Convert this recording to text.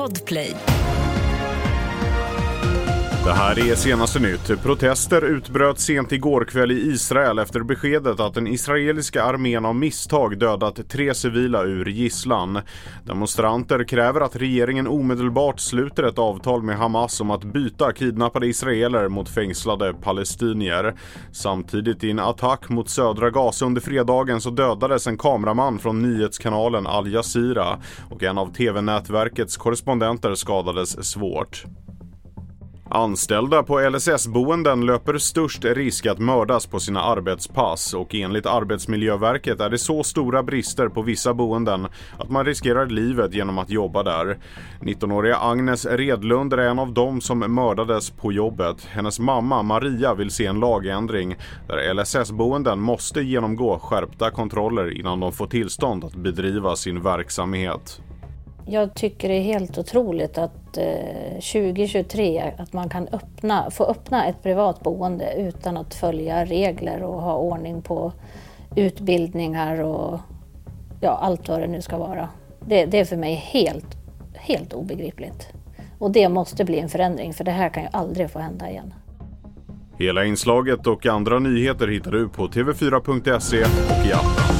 Podplay. Det här är senaste nytt. Protester utbröt sent igår kväll i Israel efter beskedet att den israeliska armén av misstag dödat tre civila ur gisslan. Demonstranter kräver att regeringen omedelbart sluter ett avtal med Hamas om att byta kidnappade israeler mot fängslade palestinier. Samtidigt i en attack mot södra Gaza under fredagen så dödades en kameraman från nyhetskanalen Al Jazeera och en av tv-nätverkets korrespondenter skadades svårt. Anställda på LSS-boenden löper störst risk att mördas på sina arbetspass och enligt Arbetsmiljöverket är det så stora brister på vissa boenden att man riskerar livet genom att jobba där. 19-åriga Agnes Redlund är en av dem som mördades på jobbet. Hennes mamma Maria vill se en lagändring där LSS-boenden måste genomgå skärpta kontroller innan de får tillstånd att bedriva sin verksamhet. Jag tycker det är helt otroligt att eh, 2023 att man kan öppna, få öppna ett privat boende utan att följa regler och ha ordning på utbildningar och ja, allt vad det nu ska vara. Det, det är för mig helt, helt obegripligt. Och det måste bli en förändring för det här kan ju aldrig få hända igen. Hela inslaget och andra nyheter hittar du på tv4.se och i appen.